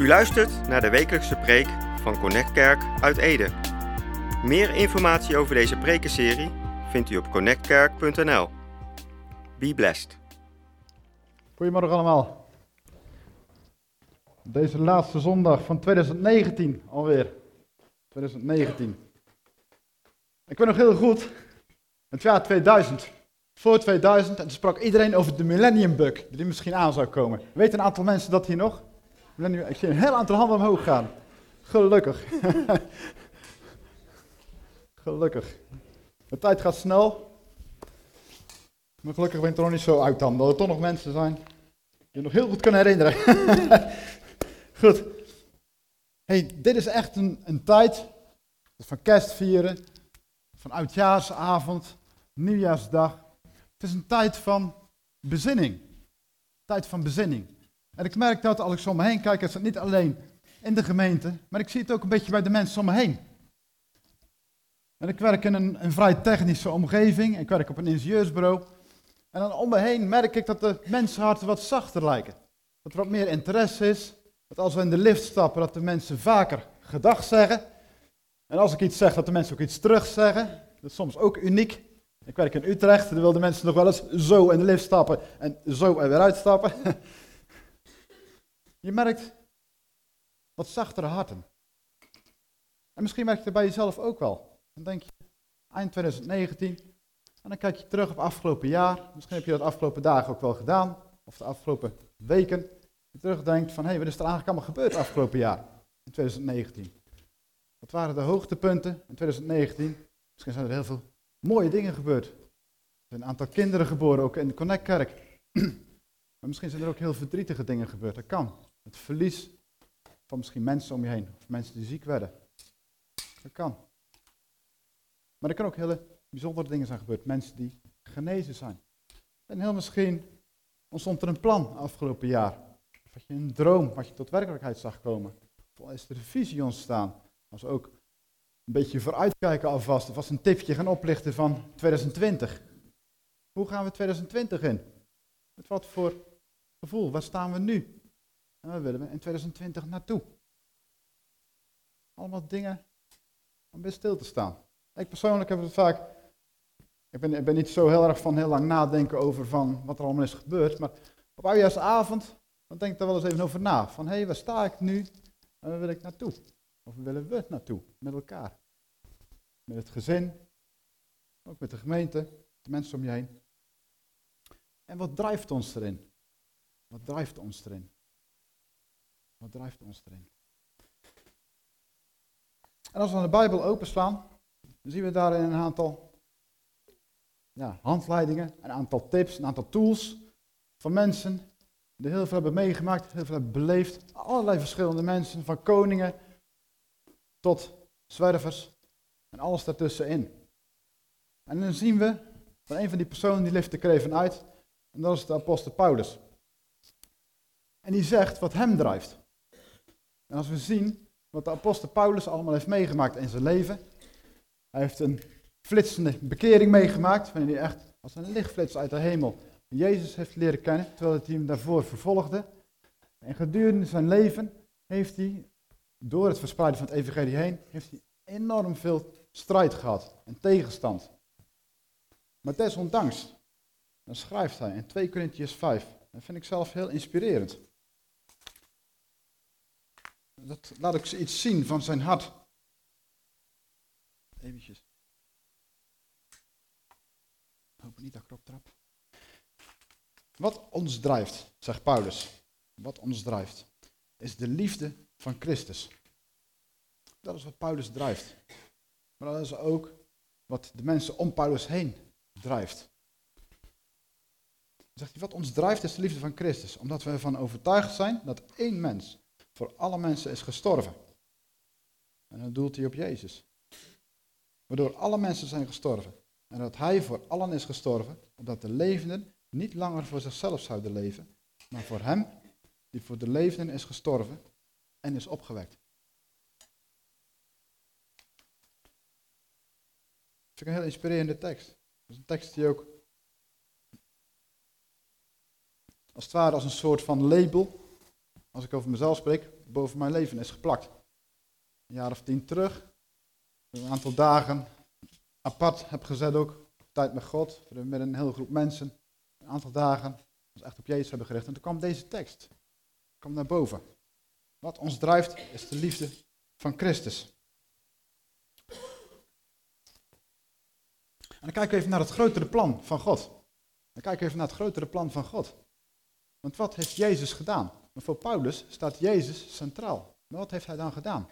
U luistert naar de wekelijkse preek van Connect Kerk uit Ede. Meer informatie over deze prekenserie vindt u op connectkerk.nl. Be blessed. Goedemorgen allemaal. Deze laatste zondag van 2019 alweer. 2019. Ik weet nog heel goed, het jaar 2000. Voor 2000, en toen sprak iedereen over de Millennium Bug, die misschien aan zou komen. Weet een aantal mensen dat hier nog? Millennium, ik zie een heel aantal handen omhoog gaan. Gelukkig. Gelukkig. De tijd gaat snel. Maar gelukkig ben ik er nog niet zo uit dan, dat er toch nog mensen zijn die nog heel goed kunnen herinneren. goed. hey, dit is echt een, een tijd van kerstvieren, van oudjaarsavond, nieuwjaarsdag. Het is een tijd van bezinning. Tijd van bezinning. En ik merk dat als ik om me heen kijk, is het niet alleen in de gemeente, maar ik zie het ook een beetje bij de mensen om me heen. En ik werk in een, een vrij technische omgeving, ik werk op een ingenieursbureau. En dan om me heen merk ik dat de mensenharten wat zachter lijken. Dat er wat meer interesse is. Dat als we in de lift stappen, dat de mensen vaker gedag zeggen. En als ik iets zeg, dat de mensen ook iets terug zeggen. Dat is soms ook uniek. Ik werk in Utrecht, daar wilden mensen nog wel eens zo in de lift stappen en zo er weer uitstappen. Je merkt wat zachtere harten. En misschien merk je het bij jezelf ook wel. Dan denk je, eind 2019, en dan kijk je terug op afgelopen jaar. Misschien heb je dat afgelopen dagen ook wel gedaan, of de afgelopen weken. Je terugdenkt van, hé, hey, wat is er eigenlijk allemaal gebeurd afgelopen jaar, in 2019? Wat waren de hoogtepunten in 2019? Misschien zijn er heel veel mooie dingen gebeurd. Er zijn een aantal kinderen geboren, ook in de Connectkerk. Maar misschien zijn er ook heel verdrietige dingen gebeurd. Dat kan. Het verlies van misschien mensen om je heen. Of mensen die ziek werden. Dat kan. Maar er kan ook hele bijzondere dingen zijn gebeurd. Mensen die genezen zijn. En heel misschien ontstond er een plan afgelopen jaar. Of had je een droom wat je tot werkelijkheid zag komen. Of is er een visie ontstaan. Als ook een beetje vooruitkijken alvast. Of was een tipje gaan oplichten van 2020. Hoe gaan we 2020 in? Met wat voor gevoel? Waar staan we nu? En waar willen we in 2020 naartoe? Allemaal dingen om bij stil te staan. Ik persoonlijk heb het vaak. Ik ben, ik ben niet zo heel erg van heel lang nadenken over van wat er allemaal is gebeurd. Maar op oudjaarsavond, dan denk ik daar wel eens even over na. Van hé, hey, waar sta ik nu en waar wil ik naartoe? Of willen we naartoe? Met elkaar. Met het gezin, ook met de gemeente, de mensen om je heen. En wat drijft ons erin? Wat drijft ons erin? Wat drijft ons erin? En als we de Bijbel openslaan, dan zien we daarin een aantal ja, handleidingen, een aantal tips, een aantal tools van mensen die heel veel hebben meegemaakt, heel veel hebben beleefd. Allerlei verschillende mensen, van koningen tot zwervers en alles daartussenin. En dan zien we van een van die personen die lift ik er even uit, en dat is de apostel Paulus. En die zegt wat hem drijft. En als we zien wat de apostel Paulus allemaal heeft meegemaakt in zijn leven. Hij heeft een flitsende bekering meegemaakt, waarin hij echt als een lichtflits uit de hemel Jezus heeft leren kennen, terwijl hij hem daarvoor vervolgde. En gedurende zijn leven heeft hij, door het verspreiden van het evangelie heen, heeft hij enorm veel strijd gehad en tegenstand. Maar desondanks, dan schrijft hij in 2 Corinthians 5, dat vind ik zelf heel inspirerend. Dat, laat ik iets zien van zijn hart. Eventjes. Ik hoop niet dat ik erop trap. Wat ons drijft, zegt Paulus, wat ons drijft, is de liefde van Christus. Dat is wat Paulus drijft. Maar dat is ook wat de mensen om Paulus heen drijft. Zegt hij, wat ons drijft is de liefde van Christus. Omdat we ervan overtuigd zijn dat één mens voor alle mensen is gestorven. En dan doelt hij op Jezus. Waardoor alle mensen zijn gestorven. En dat hij voor allen is gestorven, opdat de levenden niet langer voor zichzelf zouden leven, maar voor hem die voor de levenden is gestorven en is opgewekt. Dat is een heel inspirerende tekst. Dat is een tekst die ook als het ware als een soort van label, als ik over mezelf spreek, boven mijn leven is geplakt. Een jaar of tien terug, een aantal dagen apart heb gezet ook, tijd met God, met een hele groep mensen, een aantal dagen, ons echt op Jezus hebben gericht. En toen kwam deze tekst, kwam naar boven. Wat ons drijft is de liefde van Christus. En dan kijken we even naar het grotere plan van God. Dan kijken we even naar het grotere plan van God. Want wat heeft Jezus gedaan? Maar voor Paulus staat Jezus centraal. Maar wat heeft hij dan gedaan?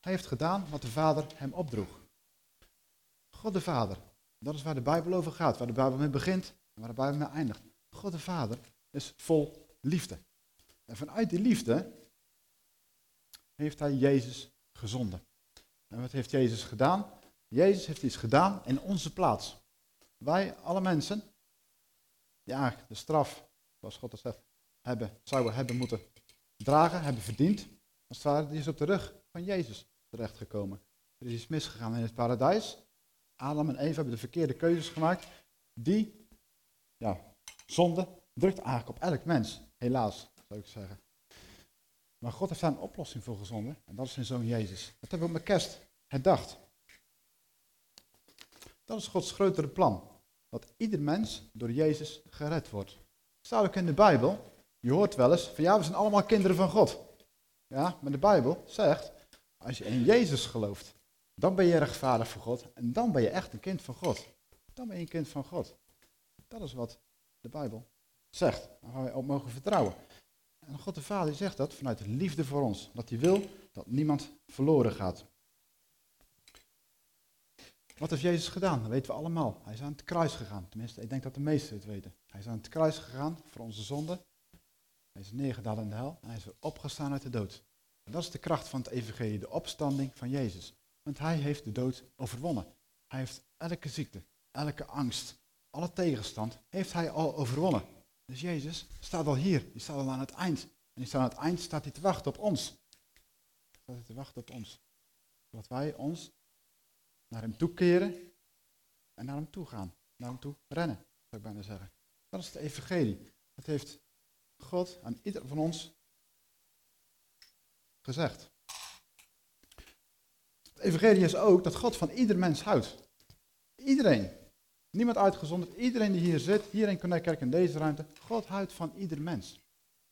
Hij heeft gedaan wat de Vader hem opdroeg. God de Vader, dat is waar de Bijbel over gaat, waar de Bijbel mee begint en waar de Bijbel mee eindigt. God de Vader is vol liefde. En vanuit die liefde heeft hij Jezus gezonden. En wat heeft Jezus gedaan? Jezus heeft iets gedaan in onze plaats. Wij, alle mensen, ja, de straf, zoals God het zegt, hebben, zouden hebben moeten dragen, hebben verdiend. Als het ware, die is op de rug van Jezus terechtgekomen. Er is iets misgegaan in het paradijs. Adam en Eva hebben de verkeerde keuzes gemaakt. Die, ja, zonde drukt eigenlijk op elk mens, helaas, zou ik zeggen. Maar God heeft daar een oplossing voor gezonden. En dat is zijn zoon Jezus. Dat hebben we op mijn kerst herdacht. Dat is Gods grotere plan. Dat ieder mens door Jezus gered wordt. Staat ook in de Bijbel. Je hoort wel eens van ja, we zijn allemaal kinderen van God. Ja, maar de Bijbel zegt, als je in Jezus gelooft, dan ben je rechtvaardig voor God. En dan ben je echt een kind van God. Dan ben je een kind van God. Dat is wat de Bijbel zegt. Gaan wij op mogen vertrouwen. En God de Vader zegt dat vanuit de liefde voor ons. Dat hij wil dat niemand verloren gaat. Wat heeft Jezus gedaan? Dat weten we allemaal. Hij is aan het kruis gegaan. Tenminste, ik denk dat de meesten het weten. Hij is aan het kruis gegaan voor onze zonde. Hij is neergedaald in de hel hij is weer opgestaan uit de dood. Dat is de kracht van het evangelie, de opstanding van Jezus. Want hij heeft de dood overwonnen. Hij heeft elke ziekte, elke angst, alle tegenstand, heeft hij al overwonnen. Dus Jezus staat al hier, die staat al aan het eind. En die staat aan het eind, staat hij te wachten op ons. Staat hij te wachten op ons. Zodat wij ons naar hem toe keren en naar hem toe gaan. Naar hem toe rennen, zou ik bijna zeggen. Dat is het evangelie. Dat heeft God aan ieder van ons gezegd. Het evangelie is ook dat God van ieder mens houdt. Iedereen. Niemand uitgezonderd. Iedereen die hier zit, hier in Connect in deze ruimte. God houdt van ieder mens.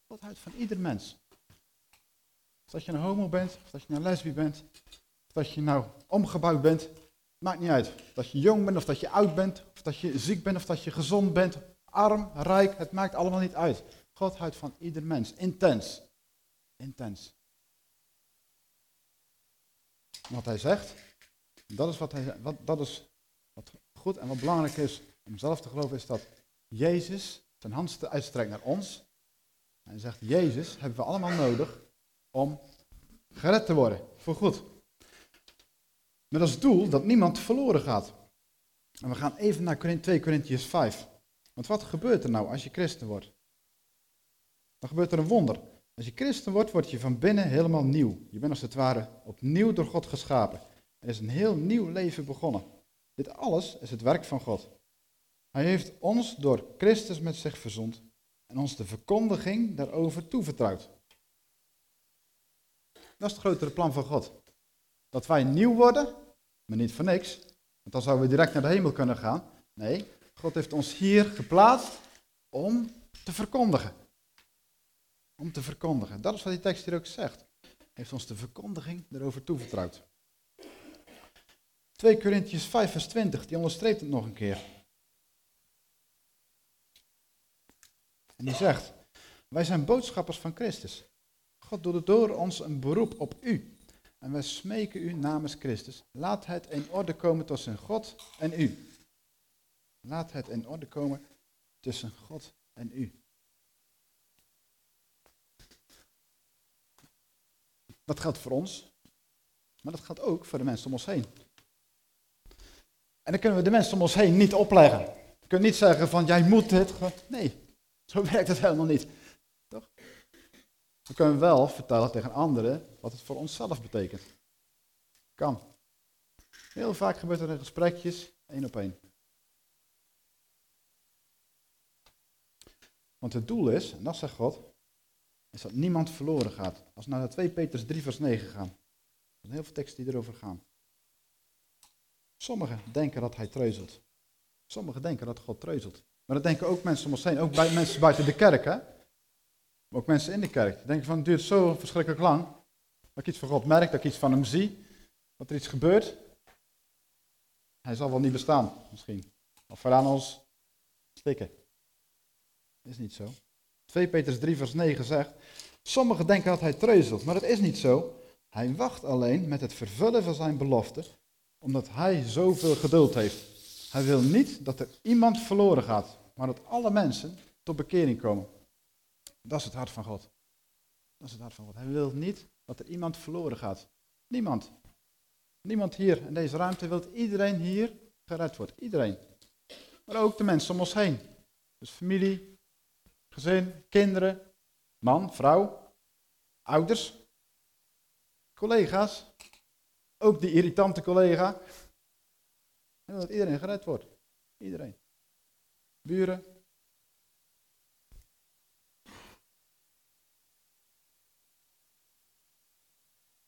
God houdt van ieder mens. Of dat je een homo bent, of dat je een lesbi bent, of dat je nou omgebouwd bent, maakt niet uit. Dat je jong bent, of dat je oud bent, of dat je ziek bent, of dat je gezond bent, arm, rijk, het maakt allemaal niet uit. God houdt van ieder mens, intens. Intens. Wat hij zegt, dat is wat, hij, wat, dat is wat goed en wat belangrijk is om zelf te geloven, is dat Jezus zijn hand uitstrekt naar ons. En hij zegt, Jezus hebben we allemaal nodig om gered te worden, voor goed. Met als doel dat niemand verloren gaat. En we gaan even naar 2 Corinthians 5. Want wat gebeurt er nou als je christen wordt? Dan gebeurt er een wonder. Als je christen wordt, word je van binnen helemaal nieuw. Je bent als het ware opnieuw door God geschapen. Er is een heel nieuw leven begonnen. Dit alles is het werk van God. Hij heeft ons door Christus met zich verzond en ons de verkondiging daarover toevertrouwd. Dat is het grotere plan van God. Dat wij nieuw worden, maar niet voor niks. Want dan zouden we direct naar de hemel kunnen gaan. Nee, God heeft ons hier geplaatst om te verkondigen. Om te verkondigen. Dat is wat die tekst hier ook zegt. Heeft ons de verkondiging erover toevertrouwd. 2 Corinthians 5 vers 20, die onderstreept het nog een keer. En die zegt, wij zijn boodschappers van Christus. God doet door ons een beroep op u. En wij smeken u namens Christus. Laat het in orde komen tussen God en u. Laat het in orde komen tussen God en u. Dat geldt voor ons, maar dat geldt ook voor de mensen om ons heen. En dan kunnen we de mensen om ons heen niet opleggen. Je kunt niet zeggen van jij moet dit. Nee, zo werkt het helemaal niet. Toch? We kunnen wel vertellen tegen anderen wat het voor onszelf betekent. Kan. Heel vaak gebeurt er in gesprekjes één op één. Want het doel is, en dat zegt God, is dat niemand verloren gaat. Als we naar 2 Petrus 3 vers 9 gaan. Er zijn heel veel teksten die erover gaan. Sommigen denken dat hij treuzelt. Sommigen denken dat God treuzelt. Maar dat denken ook mensen om ons heen. Ook bij mensen buiten de kerk, hè. Maar ook mensen in de kerk. Die denken van, het duurt zo verschrikkelijk lang. Dat ik iets van God merk, dat ik iets van hem zie. Dat er iets gebeurt. Hij zal wel niet bestaan, misschien. Of we aan ons stikken. Is niet zo. 2 Petrus 3 vers 9 zegt, sommigen denken dat hij treuzelt, maar dat is niet zo. Hij wacht alleen met het vervullen van zijn belofte, omdat hij zoveel geduld heeft. Hij wil niet dat er iemand verloren gaat, maar dat alle mensen tot bekering komen. Dat is het hart van God. Dat is het hart van God. Hij wil niet dat er iemand verloren gaat. Niemand. Niemand hier in deze ruimte wil dat iedereen hier gered wordt. Iedereen. Maar ook de mensen om ons heen. Dus familie, gezin, kinderen, man, vrouw, ouders, collega's. Ook die irritante collega. En dat iedereen gered wordt. Iedereen. Buren.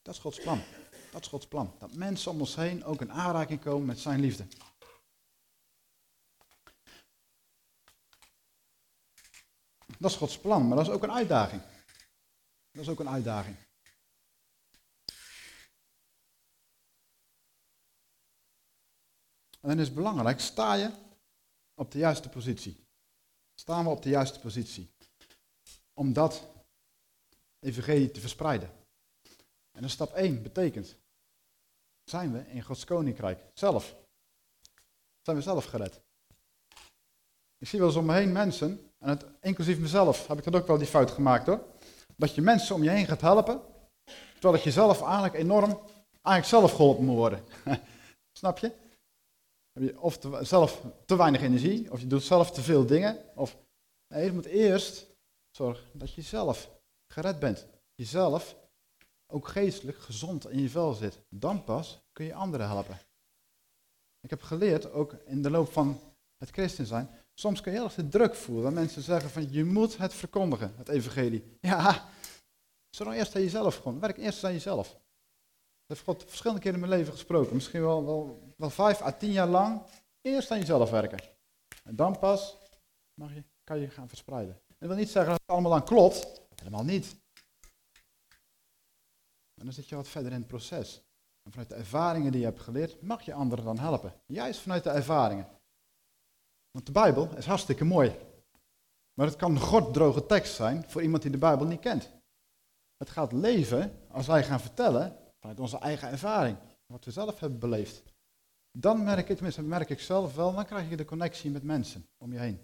Dat is Gods plan. Dat is Gods plan. Dat mensen om ons heen ook in aanraking komen met zijn liefde. Dat is Gods plan, maar dat is ook een uitdaging. Dat is ook een uitdaging. En dan is het belangrijk, sta je op de juiste positie. Staan we op de juiste positie. Om dat evangelie te verspreiden. En dan stap 1 betekent, zijn we in Gods koninkrijk zelf. Zijn we zelf gered. Ik zie wel eens om me heen mensen, en het, inclusief mezelf heb ik dan ook wel die fout gemaakt hoor. Dat je mensen om je heen gaat helpen, terwijl dat je zelf eigenlijk enorm, eigenlijk zelf geholpen moet worden. Snap je? Heb je of zelf te weinig energie, of je doet zelf te veel dingen. Of, nee, je moet eerst zorgen dat je zelf gered bent. Jezelf ook geestelijk gezond in je vel zit. Dan pas kun je anderen helpen. Ik heb geleerd, ook in de loop van het christen zijn, soms kun je heel erg de druk voelen. Dat mensen zeggen van, je moet het verkondigen, het evangelie. Ja, zorg eerst aan jezelf gewoon. Werk eerst aan jezelf. Dat heeft God verschillende keren in mijn leven gesproken. Misschien wel, wel, wel vijf à tien jaar lang. Eerst aan jezelf werken. En dan pas mag je, kan je gaan verspreiden. Dat wil niet zeggen dat het allemaal dan klopt. Helemaal niet. Maar dan zit je wat verder in het proces. En vanuit de ervaringen die je hebt geleerd, mag je anderen dan helpen. Juist vanuit de ervaringen. Want de Bijbel is hartstikke mooi. Maar het kan een gorddroge tekst zijn voor iemand die de Bijbel niet kent. Het gaat leven als wij gaan vertellen vanuit onze eigen ervaring. Wat we zelf hebben beleefd. Dan merk ik, tenminste merk ik zelf wel, dan krijg je de connectie met mensen om je heen.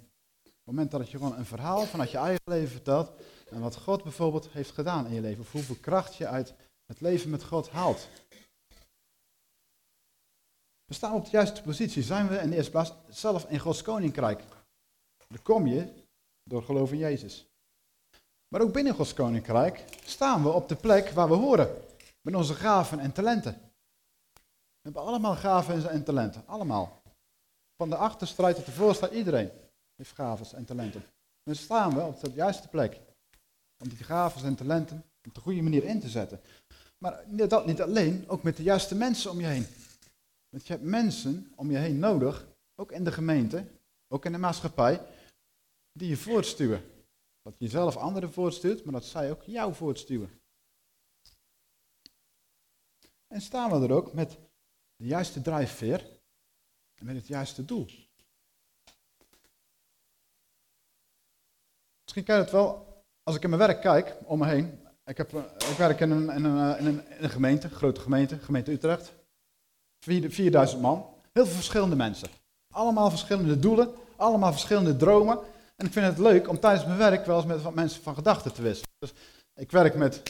Op het moment dat je gewoon een verhaal vanuit je eigen leven vertelt. En wat God bijvoorbeeld heeft gedaan in je leven. Of hoeveel kracht je uit het leven met God haalt. We staan op de juiste positie. Zijn we in de eerste plaats zelf in Gods koninkrijk. Dan kom je door geloof in Jezus. Maar ook binnen Gods koninkrijk staan we op de plek waar we horen. Met onze gaven en talenten. We hebben allemaal gaven en talenten. Allemaal. Van de achterstrijd tot de voorstrijd, iedereen heeft gaven en talenten. Dan staan we op de juiste plek. Om die gaven en talenten op de goede manier in te zetten. Maar dat niet alleen, ook met de juiste mensen om je heen. Want je hebt mensen om je heen nodig, ook in de gemeente, ook in de maatschappij, die je voortstuwen. Dat je zelf anderen voortstuurt, maar dat zij ook jou voortstuwen. En staan we er ook met de juiste drijfveer en met het juiste doel. Misschien ken je het wel, als ik in mijn werk kijk, om me heen. Ik, heb, ik werk in een, in, een, in, een, in een gemeente, grote gemeente, gemeente Utrecht. 4000 man. Heel veel verschillende mensen. Allemaal verschillende doelen, allemaal verschillende dromen. En ik vind het leuk om tijdens mijn werk wel eens met mensen van gedachten te wisselen. Dus ik werk met,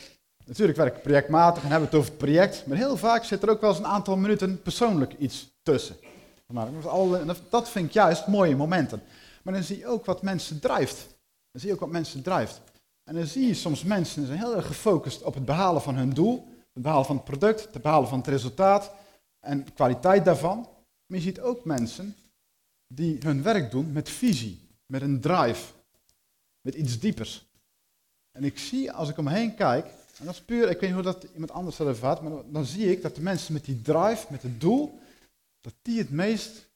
natuurlijk werk ik projectmatig en hebben het over het project. Maar heel vaak zit er ook wel eens een aantal minuten persoonlijk iets tussen. Dat vind ik juist mooie momenten. Maar dan zie je ook wat mensen drijft. Dan zie je ook wat mensen drijft. En dan zie je soms mensen zijn heel erg gefocust op het behalen van hun doel. Het behalen van het product, het behalen van het resultaat en kwaliteit daarvan. Maar je ziet ook mensen die hun werk doen met visie, met een drive, met iets diepers. En ik zie, als ik omheen kijk, en dat is puur, ik weet niet hoe dat iemand anders dat ervaart, maar dan zie ik dat de mensen met die drive, met het doel, dat die het meest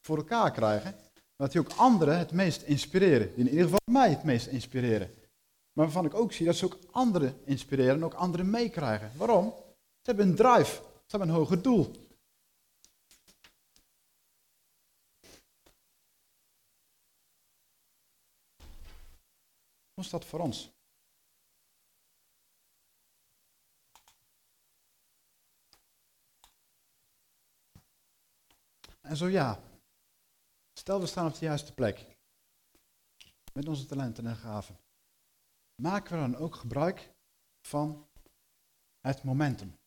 voor elkaar krijgen. Dat die ook anderen het meest inspireren. Die in ieder geval mij het meest inspireren. Maar waarvan ik ook zie dat ze ook anderen inspireren en ook anderen meekrijgen. Waarom? Ze hebben een drive, ze hebben een hoger doel. Is dat voor ons? En zo ja, stel we staan op de juiste plek. Met onze talenten en gaven. Maken we dan ook gebruik van het momentum.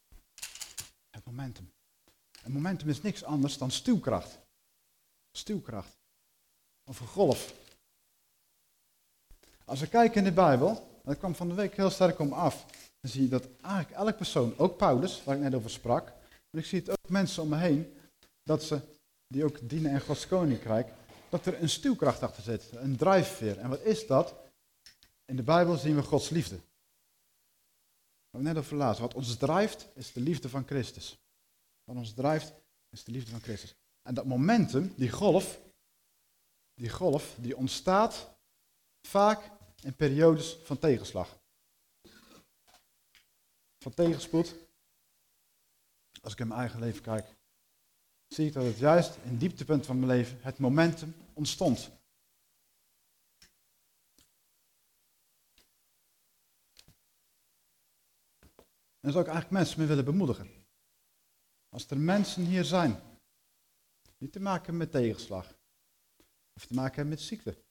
Het momentum. En momentum is niks anders dan stuwkracht. Stuwkracht. Of een golf. Als we kijken in de Bijbel, dat kwam van de week heel sterk om af, dan zie je dat eigenlijk elke persoon, ook Paulus, waar ik net over sprak, en ik zie het ook mensen om me heen, dat ze die ook dienen in Gods koninkrijk, dat er een stuwkracht achter zit, een drijfveer. En wat is dat? In de Bijbel zien we Gods liefde. We net over laatst. Wat ons drijft, is de liefde van Christus. Wat ons drijft, is de liefde van Christus. En dat momentum, die golf, die golf, die ontstaat vaak in periodes van tegenslag. Van tegenspoed. Als ik in mijn eigen leven kijk, zie ik dat het juist in het dieptepunt van mijn leven het momentum ontstond. En zou ik eigenlijk mensen mee willen bemoedigen. Als er mensen hier zijn die te maken hebben met tegenslag, of te maken hebben met ziekte,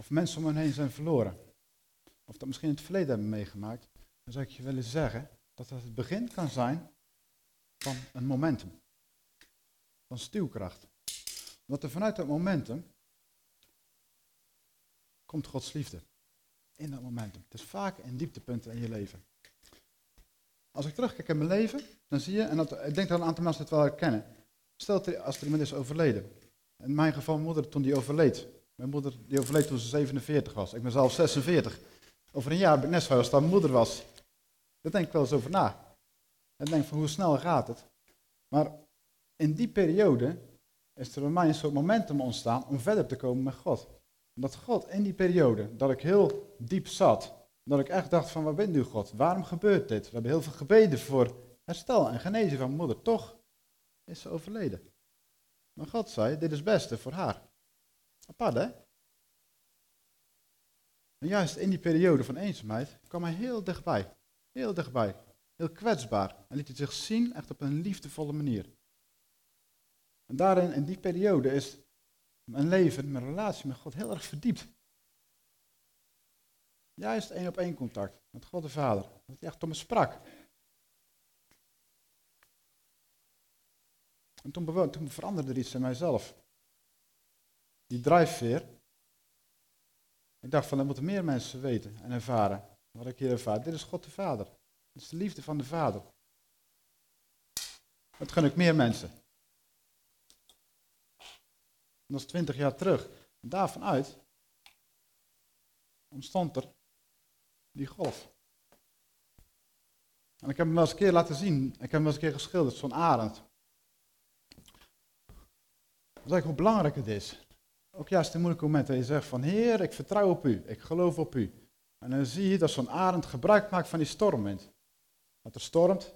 of mensen om hen heen zijn verloren, of dat misschien in het verleden hebben meegemaakt, dan zou ik je willen zeggen dat dat het begin kan zijn van een momentum van stuwkracht. Want er vanuit dat momentum komt Gods liefde. In dat momentum. Het is vaak een dieptepunt in je leven. Als ik terugkijk in mijn leven, dan zie je, en dat, ik denk dat een aantal mensen het wel herkennen. Stel dat als er iemand is overleden. In mijn geval moeder toen die overleed. Mijn moeder die overleed toen ze 47 was. Ik ben zelf 46. Over een jaar ben ik net zoals dat mijn moeder was. Daar denk ik wel eens over na. En denk van hoe snel gaat het. Maar in die periode is er bij mij een soort momentum ontstaan om verder te komen met God. Dat God in die periode, dat ik heel diep zat, dat ik echt dacht van, waar bent u God? Waarom gebeurt dit? We hebben heel veel gebeden voor herstel en genezen van mijn moeder. Toch is ze overleden. Maar God zei, dit is het beste voor haar. Apart hè? En juist in die periode van eenzaamheid kwam hij heel dichtbij. Heel dichtbij. Heel kwetsbaar. En liet hij zich zien echt op een liefdevolle manier. En daarin, in die periode, is mijn leven, mijn relatie met God heel erg verdiept. Juist één op één contact met God de Vader. Dat hij echt tot me sprak. En toen, toen veranderde er iets in mijzelf. Die drijfveer. Ik dacht van, dat moeten meer mensen weten en ervaren. Wat ik hier ervaar. Dit is God de Vader. Dit is de liefde van de Vader. Dat gun ik meer mensen. En dat is twintig jaar terug. En daarvan uit ontstond er die golf. En ik heb hem wel eens een keer laten zien. Ik heb hem wel eens een keer geschilderd, zo'n arend. Zeg ik hoe belangrijk het is. Ook juist in moeilijke momenten. Je zegt van, Heer, ik vertrouw op u. Ik geloof op u. En dan zie je dat zo'n arend gebruik maakt van die stormwind. Dat er stormt,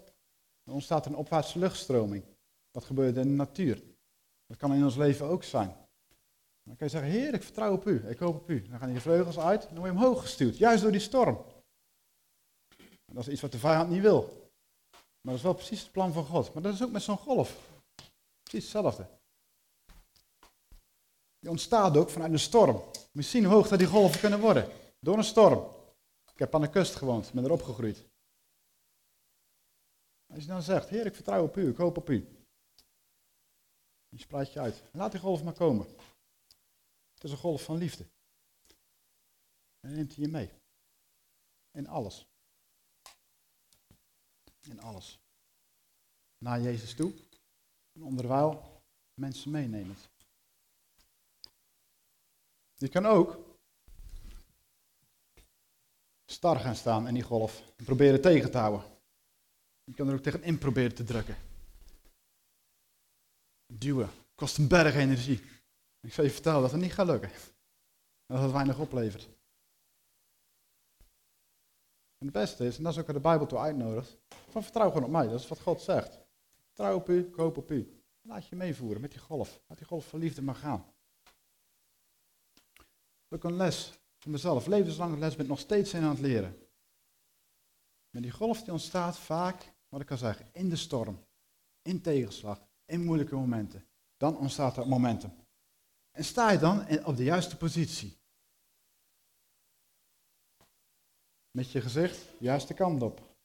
dan ontstaat een opwaartse luchtstroming. Dat gebeurt in de natuur. Dat kan in ons leven ook zijn. Dan kan je zeggen, Heer, ik vertrouw op u, ik hoop op u. Dan gaan je vleugels uit en dan word je omhoog gestuurd, juist door die storm. Dat is iets wat de vijand niet wil. Maar dat is wel precies het plan van God. Maar dat is ook met zo'n golf. Precies hetzelfde. Die ontstaat ook vanuit een storm. Misschien hoog dat die golven kunnen worden. Door een storm. Ik heb aan de kust gewoond, ben erop gegroeid. Als je dan zegt, Heer, ik vertrouw op u, ik hoop op u. Je spreid je uit. Laat die golf maar komen. Het is een golf van liefde. En neemt hij je mee. In alles. In alles. Naar Jezus toe. En onderwijl mensen meenemen. Je kan ook star gaan staan in die golf en proberen tegen te houden. Je kan er ook tegenin proberen te drukken. Duwen kost een berg energie. Ik zal je vertellen dat het niet gaat lukken. Dat het weinig oplevert. En het beste is, en dat is ook de Bijbel toe uitnodigt, van vertrouw gewoon op mij. Dat is wat God zegt. Vertrouw op u, koop op u. Laat je meevoeren met die golf. Laat die golf van liefde maar gaan. Ook een les voor mezelf. Levenslange les ben ik nog steeds in aan het leren. Maar die golf die ontstaat vaak, wat ik kan zeggen, in de storm, in tegenslag, in moeilijke momenten. Dan ontstaat er momentum. En sta je dan op de juiste positie. Met je gezicht juiste kant op.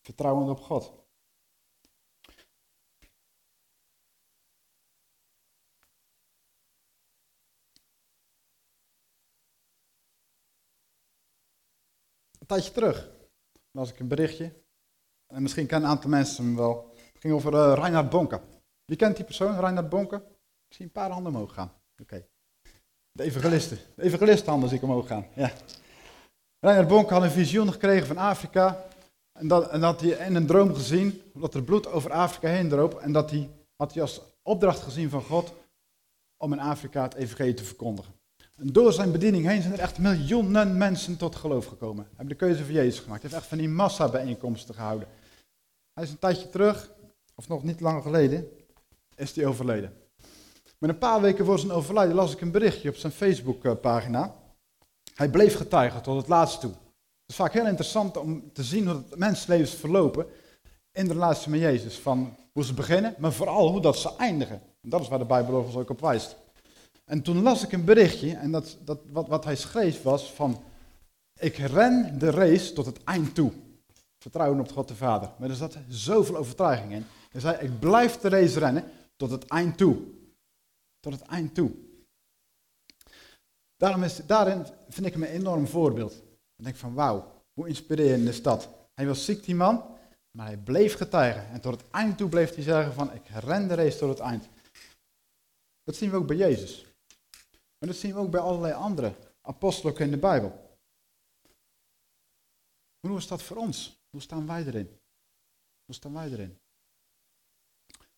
Vertrouwend op God. Tijdje terug las ik een berichtje. En misschien kennen een aantal mensen hem wel. Het ging over uh, Reinhard Bonke. Wie kent die persoon, Reinhard Bonke? Ik zie een paar handen omhoog gaan. Oké. De evangelisten. De evangelistenhanden zie ik omhoog gaan. Ja. Reinhard Bonke had een visioen gekregen van Afrika. En dat, en dat hij in een droom gezien, dat er bloed over Afrika heen droop. En dat hij, had hij als opdracht gezien van God om in Afrika het evangelie te verkondigen. En door zijn bediening heen zijn er echt miljoenen mensen tot geloof gekomen. Heeft de keuze voor Jezus gemaakt. Hij heeft echt van die massa bijeenkomsten gehouden. Hij is een tijdje terug, of nog niet lang geleden, is hij overleden. Met een paar weken voor zijn overlijden las ik een berichtje op zijn Facebookpagina. Hij bleef getuigen tot het laatste toe. Het is vaak heel interessant om te zien hoe het mensenlevens verlopen in de relatie met Jezus. Van hoe ze beginnen, maar vooral hoe dat ze eindigen. dat is waar de Bijbel overigens ook op wijst. En toen las ik een berichtje en dat, dat, wat, wat hij schreef was van, ik ren de race tot het eind toe. Vertrouwen op God de Vader. Maar er zat zoveel overtuiging in. Hij zei, ik blijf de race rennen tot het eind toe. Tot het eind toe. Daarom is, daarin vind ik hem een enorm voorbeeld. Ik denk van, wauw, hoe inspirerend is dat. Hij was ziek, die man, maar hij bleef getuigen. En tot het eind toe bleef hij zeggen van, ik ren de race tot het eind. Dat zien we ook bij Jezus. Maar dat zien we ook bij allerlei andere apostelen in de Bijbel. hoe is dat voor ons? Hoe staan wij erin? Hoe staan wij erin?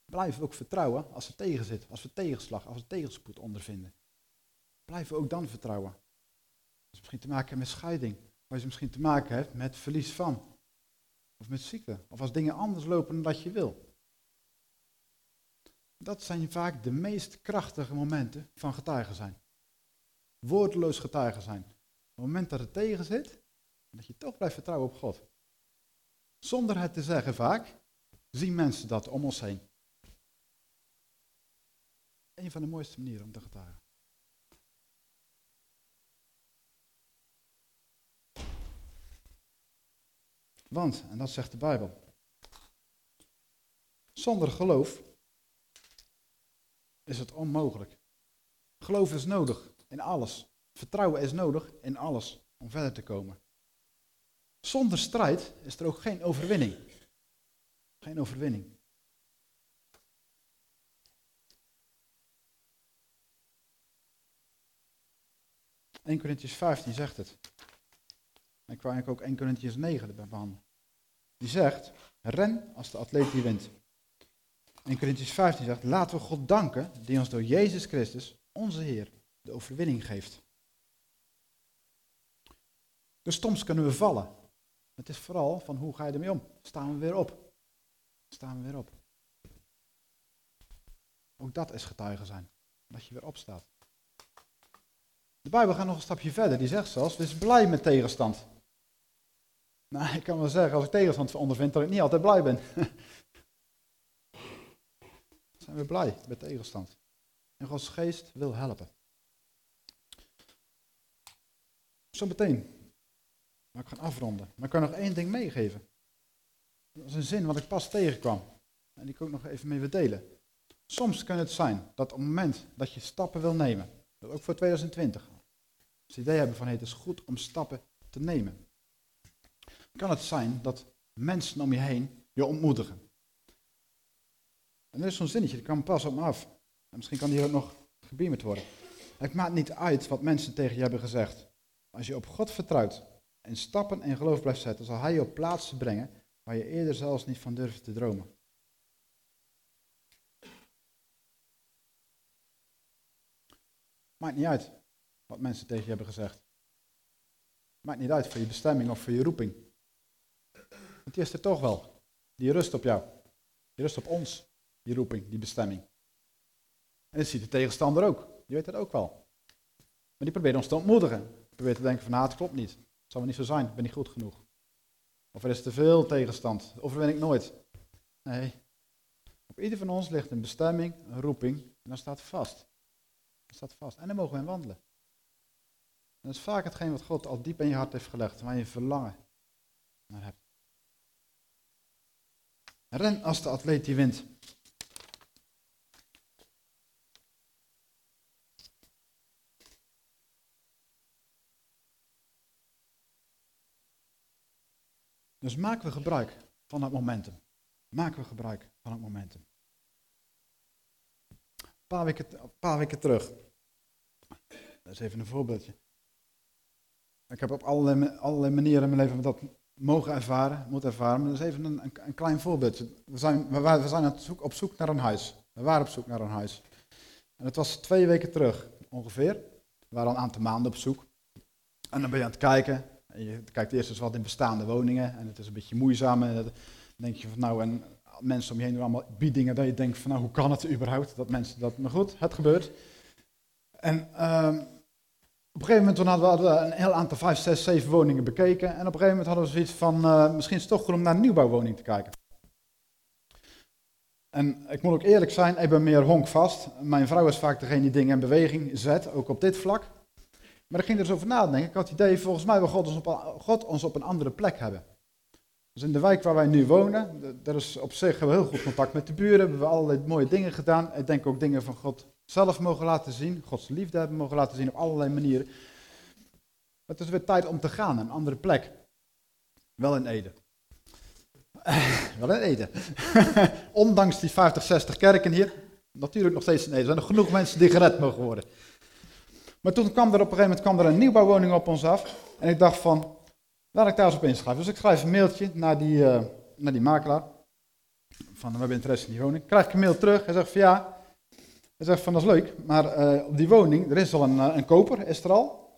Blijven we ook vertrouwen als we tegenzitten, als we tegenslag, als we tegenspoed ondervinden. Blijven we ook dan vertrouwen. Als je misschien te maken met scheiding, als je misschien te maken hebt met verlies van, of met ziekte, of als dingen anders lopen dan dat je wil. Dat zijn vaak de meest krachtige momenten van getuigen zijn woordeloos getuigen zijn. Op het moment dat het tegen zit, dat je toch blijft vertrouwen op God. Zonder het te zeggen vaak, zien mensen dat om ons heen. Een van de mooiste manieren om te getuigen. Want, en dat zegt de Bijbel, zonder geloof is het onmogelijk. Geloof is nodig in alles. Vertrouwen is nodig in alles om verder te komen. Zonder strijd is er ook geen overwinning. Geen overwinning. ...1 Corinthians 15 zegt het. En ik wou eigenlijk ook 1 Corinthians 9 erbij behandelen. Die zegt, ren als de atleet die wint. 1 Corinthians 15 zegt, laten we God danken die ons door Jezus Christus, onze Heer, de overwinning geeft. Dus soms kunnen we vallen. Het is vooral van hoe ga je ermee om? Staan we weer op? Staan we weer op? Ook dat is getuigen zijn. Dat je weer opstaat. De Bijbel gaat nog een stapje verder. Die zegt zelfs, wees blij met tegenstand. Nou, ik kan wel zeggen, als ik tegenstand ondervind, dat ik niet altijd blij ben. zijn we blij met tegenstand. En Gods geest wil helpen. Zo meteen. Maar ik ga afronden. Maar ik kan nog één ding meegeven. Dat is een zin wat ik pas tegenkwam. En die ik ook nog even mee delen. Soms kan het zijn dat op het moment dat je stappen wil nemen, dat ook voor 2020, als idee hebben van het is goed om stappen te nemen, kan het zijn dat mensen om je heen je ontmoedigen. En er is zo'n zinnetje, dat kan pas op me af. En misschien kan die ook nog gebeamerd worden. Het maakt niet uit wat mensen tegen je hebben gezegd. Als je op God vertrouwt en stappen in geloof blijft zetten, zal hij je op plaatsen brengen waar je eerder zelfs niet van durfde te dromen. Maakt niet uit wat mensen tegen je hebben gezegd. Maakt niet uit voor je bestemming of voor je roeping. Want die is er toch wel. Die rust op jou. Die rust op ons, die roeping, die bestemming. En dat ziet de tegenstander ook. Die weet dat ook wel. Maar die probeert ons te ontmoedigen. Probeert te denken van, nou, het klopt niet. Het zal wel niet zo zijn, ik ben niet goed genoeg. Of er is te veel tegenstand, of ben ik nooit. Nee, op ieder van ons ligt een bestemming, een roeping, en dat staat vast. Dat staat vast. En dan mogen we in wandelen. En dat is vaak hetgeen wat God al diep in je hart heeft gelegd, waar je verlangen naar hebt. Ren als de atleet die wint. Dus maken we gebruik van het momentum. Maken we gebruik van het momentum. Een paar weken, paar weken terug. Dat is even een voorbeeldje. Ik heb op allerlei, manieren in mijn leven dat mogen ervaren, moeten ervaren. Maar dat is even een, een, klein voorbeeldje. We zijn, we, we zijn op, zoek, op zoek naar een huis. We waren op zoek naar een huis. En het was twee weken terug ongeveer. We waren al een aantal maanden op zoek. En dan ben je aan het kijken. Je kijkt eerst eens wat in bestaande woningen. En het is een beetje moeizaam. En dan denk je van nou, en mensen om je heen doen allemaal biedingen. Dat je denkt van nou, hoe kan het überhaupt dat mensen dat. Maar goed, het gebeurt. En uh, op een gegeven moment hadden we een heel aantal, vijf, zes, zeven woningen bekeken. En op een gegeven moment hadden we zoiets van, uh, misschien is het toch goed om naar een nieuwbouwwoning te kijken. En ik moet ook eerlijk zijn, ik ben meer honkvast. Mijn vrouw is vaak degene die dingen in beweging zet, ook op dit vlak. Maar ik ging er zo over nadenken. Ik had het idee, volgens mij wil God ons, op, God ons op een andere plek hebben. Dus in de wijk waar wij nu wonen, daar is op zich we heel goed contact met de buren, hebben we allerlei mooie dingen gedaan. Ik denk ook dingen van God zelf mogen laten zien, Gods liefde hebben mogen laten zien op allerlei manieren. het is weer tijd om te gaan, een andere plek. Wel in Ede. wel in Ede. Ondanks die 50, 60 kerken hier, natuurlijk nog steeds in Ede. Er zijn nog genoeg mensen die gered mogen worden. Maar toen kwam er op een gegeven moment kwam er een nieuwbouwwoning op ons af. En ik dacht van, laat ik daar eens op inschrijven. Dus ik schrijf een mailtje naar die, uh, naar die makelaar. Van, we hebben interesse in die woning. Krijg ik een mail terug. Hij zegt van, ja, hij zegt van, dat is leuk. Maar uh, op die woning, er is al een, uh, een koper, is er al.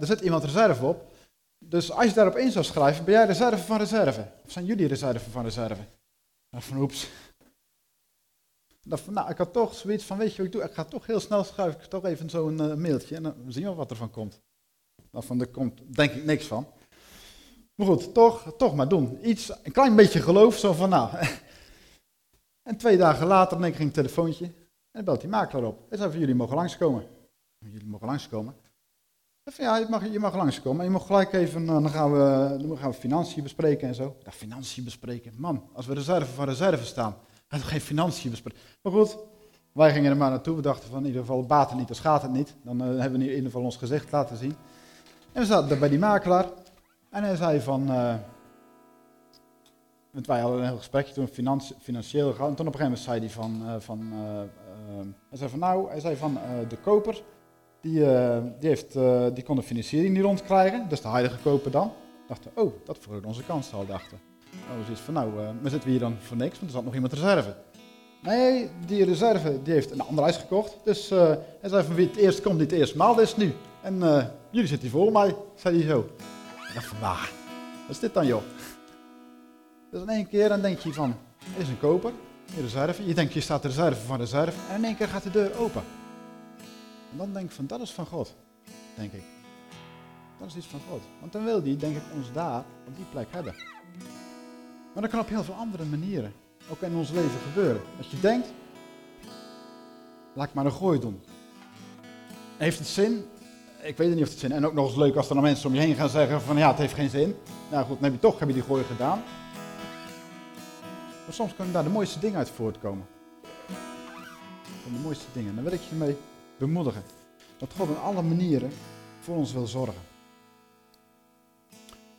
er zit iemand reserve op. Dus als je daarop in zou schrijven, ben jij reserve van reserve? Of zijn jullie reserve van reserve? Van oeps, nou, ik had toch zoiets van, weet je wat ik doe? Ik ga toch heel snel schrijven, ik toch even zo'n uh, mailtje en dan zien we wat er van komt. Nou, van, er komt denk ik niks van. Maar goed, toch, toch maar doen. Iets, een klein beetje geloof, zo van nou. en twee dagen later denk ik een telefoontje en dan belt die makelaar op. Hij zei jullie mogen langskomen. Jullie mogen langskomen. Van, ja, je mag, je mag langskomen. Je mag gelijk even, eh, dan gaan, we, dan gaan we financiën bespreken en zo. Ja, financiën bespreken. Man, als we reserve van reserve staan, hij had geen financiën bespreken. Maar goed, wij gingen er maar naartoe. We dachten van in ieder geval, baat het niet, dan schaadt het niet. Dan uh, hebben we in ieder geval ons gezicht laten zien. En we zaten daar bij die makelaar. En hij zei van... Uh, want wij hadden een heel gesprekje toen financieel. En toen op een gegeven moment zei hij van... Uh, van hij zei van nou, hij zei van de koper... Die, die, heeft, die kon de financiering niet rondkrijgen. Dus de heilige koper dan. Dachten, oh, dat vergroot onze kans al, dachten. Oh, dus iets van, nou, uh, maar zitten hier dan voor niks, want er zat nog iemand reserve. Nee, die reserve die heeft een ander huis gekocht. Dus uh, hij zei van wie het eerst komt, niet het eerste maal, is nu. En uh, jullie zitten hier voor mij, zei hij zo. Ik dacht van? Wat is dit dan, joh? Dus in één keer dan denk je van, er is een koper, een reserve. Je denkt, je staat de reserve van reserve. En in één keer gaat de deur open. En dan denk ik van, dat is van God, denk ik. Dat is iets van God. Want dan wil hij, denk ik, ons daar op die plek hebben. Maar dat kan op heel veel andere manieren ook in ons leven gebeuren. Dat je denkt, laat ik maar een gooi doen. Heeft het zin? Ik weet niet of het zin En ook nog eens leuk als er dan mensen om je heen gaan zeggen van ja, het heeft geen zin. Nou goed, dan heb je toch heb je die gooi gedaan. Maar soms kunnen daar de mooiste dingen uit voortkomen. Van de mooiste dingen. Daar wil ik je mee bemoedigen. Dat God op alle manieren voor ons wil zorgen.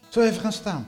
Zo even gaan staan.